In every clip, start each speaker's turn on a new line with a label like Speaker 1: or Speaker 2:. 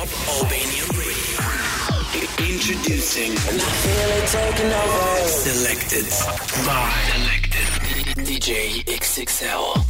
Speaker 1: Top Radio. Introducing.
Speaker 2: And I feel it taking over. Selected by Selected DJ XXL.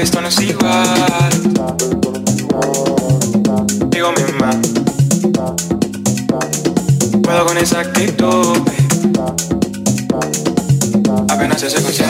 Speaker 3: esto no es igual. Digo misma, puedo con esa actitud. Apenas se
Speaker 1: secuencia.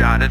Speaker 4: Me.